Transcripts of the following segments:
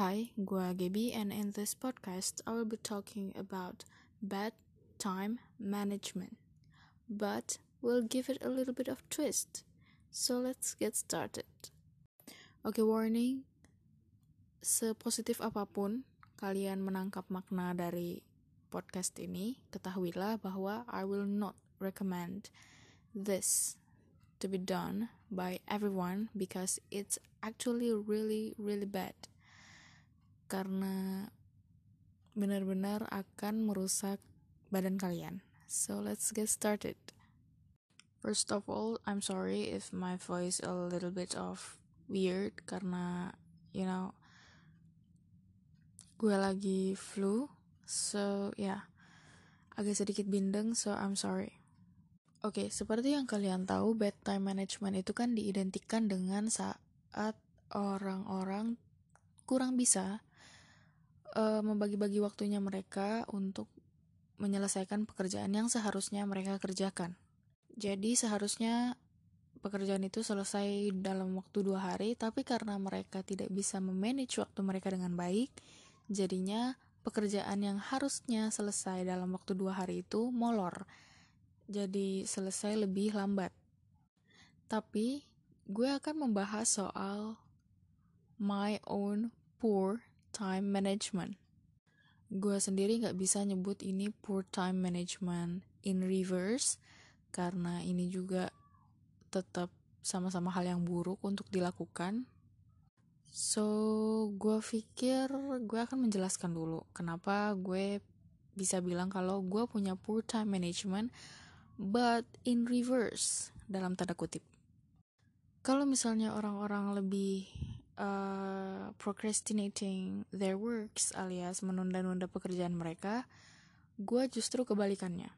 Hi, gua Gaby and in this podcast I will be talking about bad time management. But we'll give it a little bit of twist. So let's get started. Okay, warning. Sepositif apa pun kalian menangkap makna dari podcast ini, ketahuilah bahwa I will not recommend this to be done by everyone because it's actually really really bad karena benar-benar akan merusak badan kalian. So let's get started. First of all, I'm sorry if my voice a little bit of weird karena you know gue lagi flu. So yeah, agak sedikit bindeng so I'm sorry. Oke, okay, seperti yang kalian tahu, bad time management itu kan diidentikan dengan saat orang-orang kurang bisa uh, membagi-bagi waktunya mereka untuk menyelesaikan pekerjaan yang seharusnya mereka kerjakan. Jadi seharusnya pekerjaan itu selesai dalam waktu dua hari, tapi karena mereka tidak bisa memanage waktu mereka dengan baik, jadinya pekerjaan yang harusnya selesai dalam waktu dua hari itu molor. Jadi selesai lebih lambat. Tapi gue akan membahas soal my own poor time management. Gue sendiri nggak bisa nyebut ini poor time management in reverse karena ini juga tetap sama-sama hal yang buruk untuk dilakukan. So, gue pikir gue akan menjelaskan dulu kenapa gue bisa bilang kalau gue punya poor time management, but in reverse dalam tanda kutip. Kalau misalnya orang-orang lebih uh, procrastinating their works alias menunda-nunda pekerjaan mereka, gue justru kebalikannya.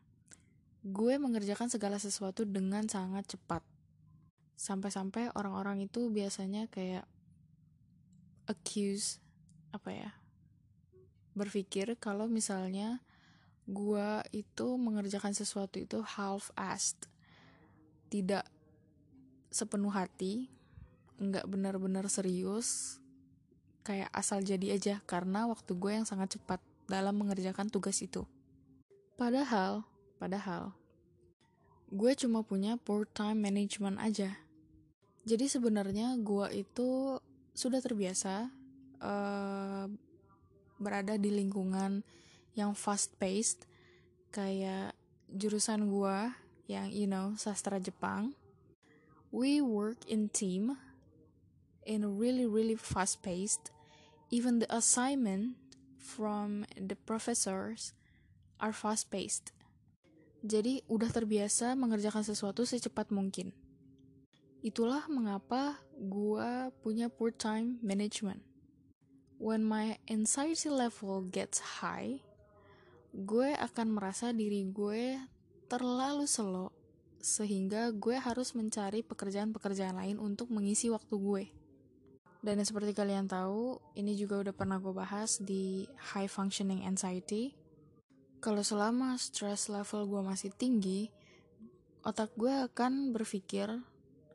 Gue mengerjakan segala sesuatu dengan sangat cepat. Sampai-sampai orang-orang itu biasanya kayak accuse apa ya? Berpikir kalau misalnya gue itu mengerjakan sesuatu itu half-assed. Tidak sepenuh hati nggak benar-benar serius kayak asal jadi aja karena waktu gue yang sangat cepat dalam mengerjakan tugas itu. Padahal, padahal gue cuma punya poor time management aja. Jadi sebenarnya gue itu sudah terbiasa uh, berada di lingkungan yang fast paced kayak jurusan gue yang you know sastra Jepang. We work in team in really really fast paced even the assignment from the professors are fast paced jadi udah terbiasa mengerjakan sesuatu secepat mungkin. Itulah mengapa gua punya poor time management. When my anxiety level gets high gue akan merasa diri gue terlalu slow sehingga gue harus mencari pekerjaan-pekerjaan lain untuk mengisi waktu gue. Dan seperti kalian tahu, ini juga udah pernah gue bahas di high functioning anxiety. Kalau selama stress level gue masih tinggi, otak gue akan berpikir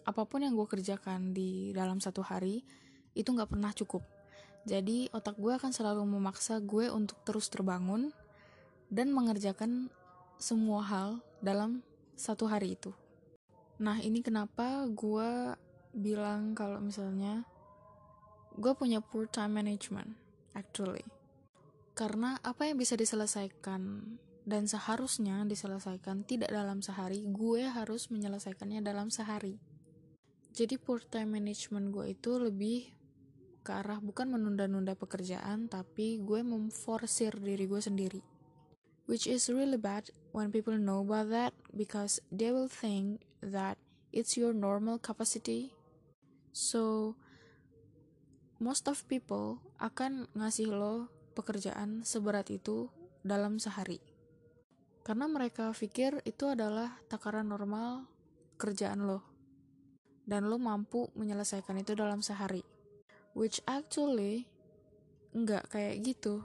apa pun yang gue kerjakan di dalam satu hari itu nggak pernah cukup. Jadi otak gue akan selalu memaksa gue untuk terus terbangun dan mengerjakan semua hal dalam satu hari itu. Nah ini kenapa gue bilang kalau misalnya gue punya poor time management actually. Karena apa yang bisa diselesaikan dan seharusnya diselesaikan tidak dalam sehari gue harus menyelesaikannya dalam sehari. Jadi poor time management gue itu lebih ke arah bukan menunda-nunda pekerjaan tapi gue memforsir diri gue sendiri. Which is really bad when people know about that because they will think that it's your normal capacity. So most of people akan ngasih lo pekerjaan seberat itu dalam sehari. Karena mereka pikir itu adalah takaran normal kerjaan lo. Dan lo mampu menyelesaikan itu dalam sehari. Which actually nggak kayak gitu.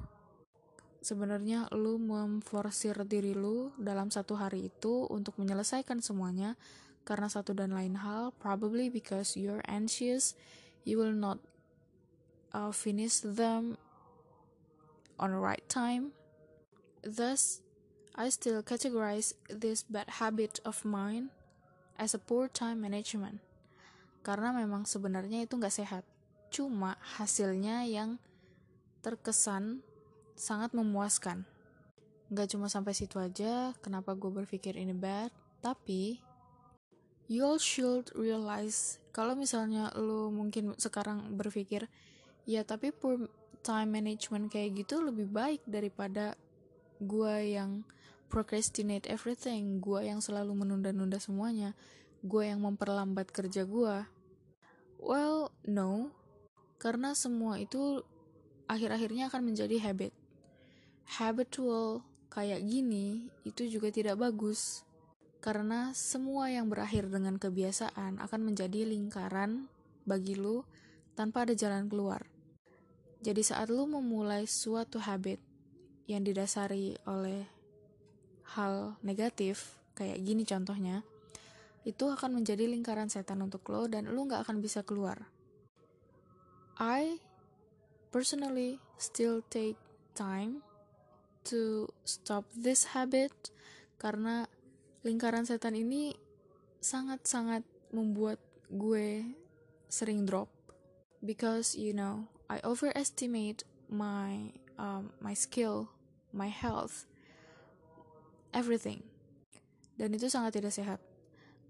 Sebenarnya lo memforsir diri lo dalam satu hari itu untuk menyelesaikan semuanya karena satu dan lain hal, probably because you're anxious, you will not uh, finish them on the right time. Thus, I still categorize this bad habit of mine as a poor time management. Karena memang sebenarnya itu nggak sehat. Cuma hasilnya yang terkesan sangat memuaskan. Nggak cuma sampai situ aja, kenapa gue berpikir ini bad, tapi you all should realize kalau misalnya lo mungkin sekarang berpikir, ya tapi poor time management kayak gitu lebih baik daripada gue yang procrastinate everything, gue yang selalu menunda-nunda semuanya, gue yang memperlambat kerja gue. Well, no, karena semua itu akhir-akhirnya akan menjadi habit. Habitual kayak gini itu juga tidak bagus. Karena semua yang berakhir dengan kebiasaan akan menjadi lingkaran bagi lu tanpa ada jalan keluar. Jadi saat lu memulai suatu habit yang didasari oleh hal negatif, kayak gini contohnya, itu akan menjadi lingkaran setan untuk lo dan lo gak akan bisa keluar. I personally still take time to stop this habit karena lingkaran setan ini sangat-sangat membuat gue sering drop because you know I overestimate my um, my skill, my health, everything. Dan itu sangat tidak sehat.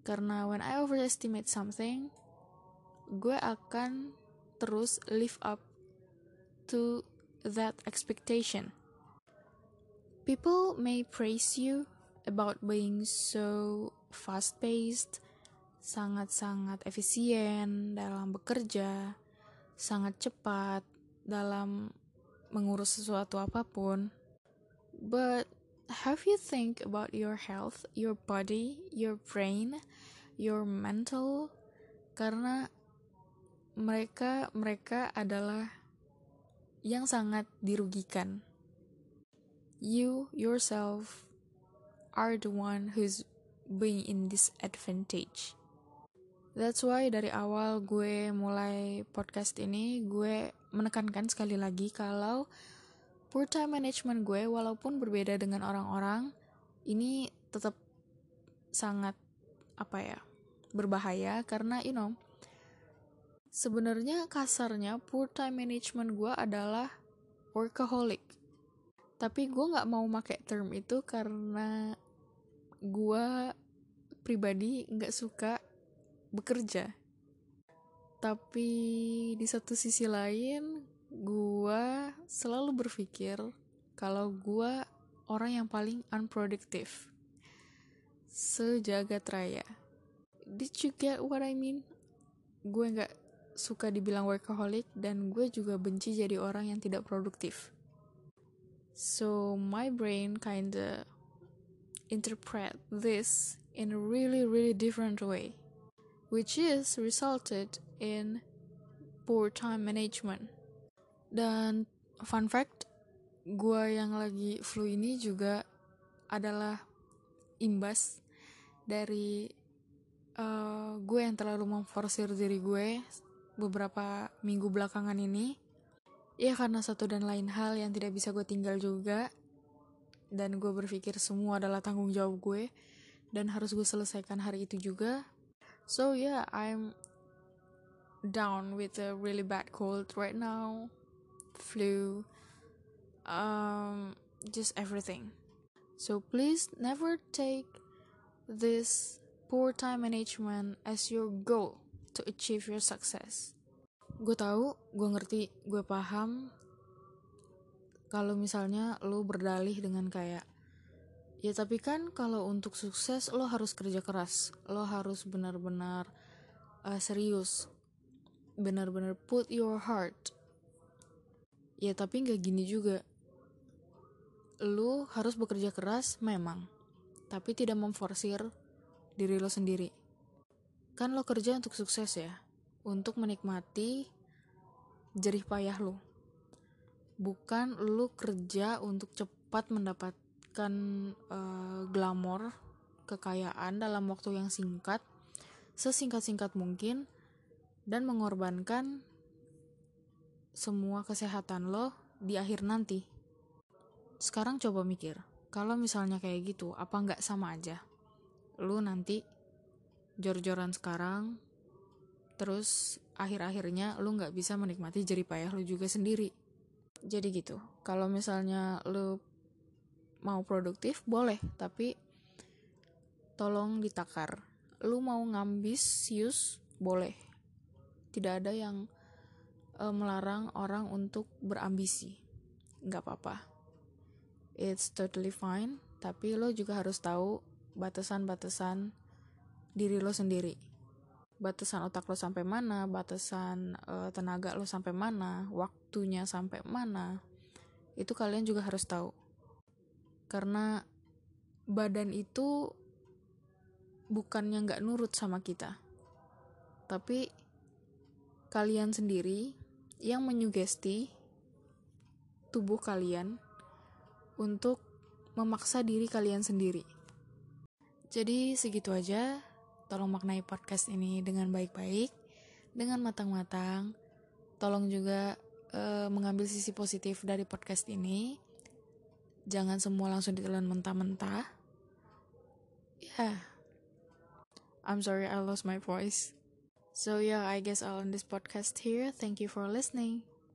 Karena when I overestimate something, gue akan terus live up to that expectation. People may praise you about being so fast-paced, sangat-sangat efisien dalam bekerja, sangat cepat dalam mengurus sesuatu apa pun. But have you think about your health, your body, your brain, your mental? Karena mereka mereka adalah yang sangat dirugikan. You yourself are the one who's being in disadvantage. That's why dari awal gue mulai podcast ini, gue menekankan sekali lagi kalau poor time management gue walaupun berbeda dengan orang-orang, ini tetap sangat apa ya berbahaya karena you know sebenarnya kasarnya poor time management gue adalah workaholic. Tapi gue nggak mau pakai term itu karena gue pribadi nggak suka bekerja. Tapi di satu sisi lain gue selalu berpikir kalau gue orang yang paling unproductive. Sejagat raya. Did you get what I mean? Gue nggak suka dibilang workaholic dan gue juga benci jadi orang yang tidak produktif. So my brain kinda interpret this in a really really different way, which is resulted in poor time management. Dan fun fact, gue yang lagi flu ini juga adalah imbas dari uh, gue yang terlalu memforsir diri gue beberapa minggu belakangan ini. Ya karena satu dan lain hal yang tidak bisa gue tinggal juga. Dan gue berpikir semua adalah tanggung jawab gue dan harus gue selesaikan hari itu juga so yeah I'm down with a really bad cold right now. Flu. Um just everything. So please never take this poor time management as your goal to achieve your success. Gue tahu, gue ngerti, gue paham. Kalau misalnya lo berdalih dengan kayak ya tapi kan kalau untuk sukses lo harus kerja keras, lo harus benar-benar uh, serius, benar-benar put your heart. Ya tapi nggak gini juga. Lo harus bekerja keras memang, tapi tidak memforsir diri lo sendiri Kan lo kerja untuk sukses ya, untuk menikmati jerih payah lo. Bukan lo kerja untuk cepat mendapatkan uh, glamor, kekayaan dalam waktu yang singkat, sesingkat-singkat mungkin, dan mengorbankan semua kesehatan lo di akhir nanti. Sekarang coba mikir, kalau misalnya kayak gitu, apa nggak sama aja? Lu nanti jor-joran sekarang, terus akhir-akhirnya lu nggak bisa menikmati jeripayah lu juga sendiri. Jadi gitu, kalau misalnya lu mau produktif boleh, tapi tolong ditakar. Lu mau ngambisius boleh. Tidak ada yang uh, melarang orang untuk berambisi. Nggak apa-apa it's totally fine tapi lo juga harus tahu batasan-batasan diri lo sendiri batasan otak lo sampai mana batasan uh, tenaga lo sampai mana waktunya sampai mana itu kalian juga harus tahu karena badan itu bukannya nggak nurut sama kita tapi kalian sendiri yang menyugesti tubuh kalian untuk memaksa diri kalian sendiri. Jadi segitu aja, tolong maknai podcast ini dengan baik-baik, dengan matang-matang. Tolong juga uh, mengambil sisi positif dari podcast ini. Jangan semua langsung ditelan mentah-mentah. Yeah. I'm sorry I lost my voice. So yeah, I guess I'll end this podcast here. Thank you for listening.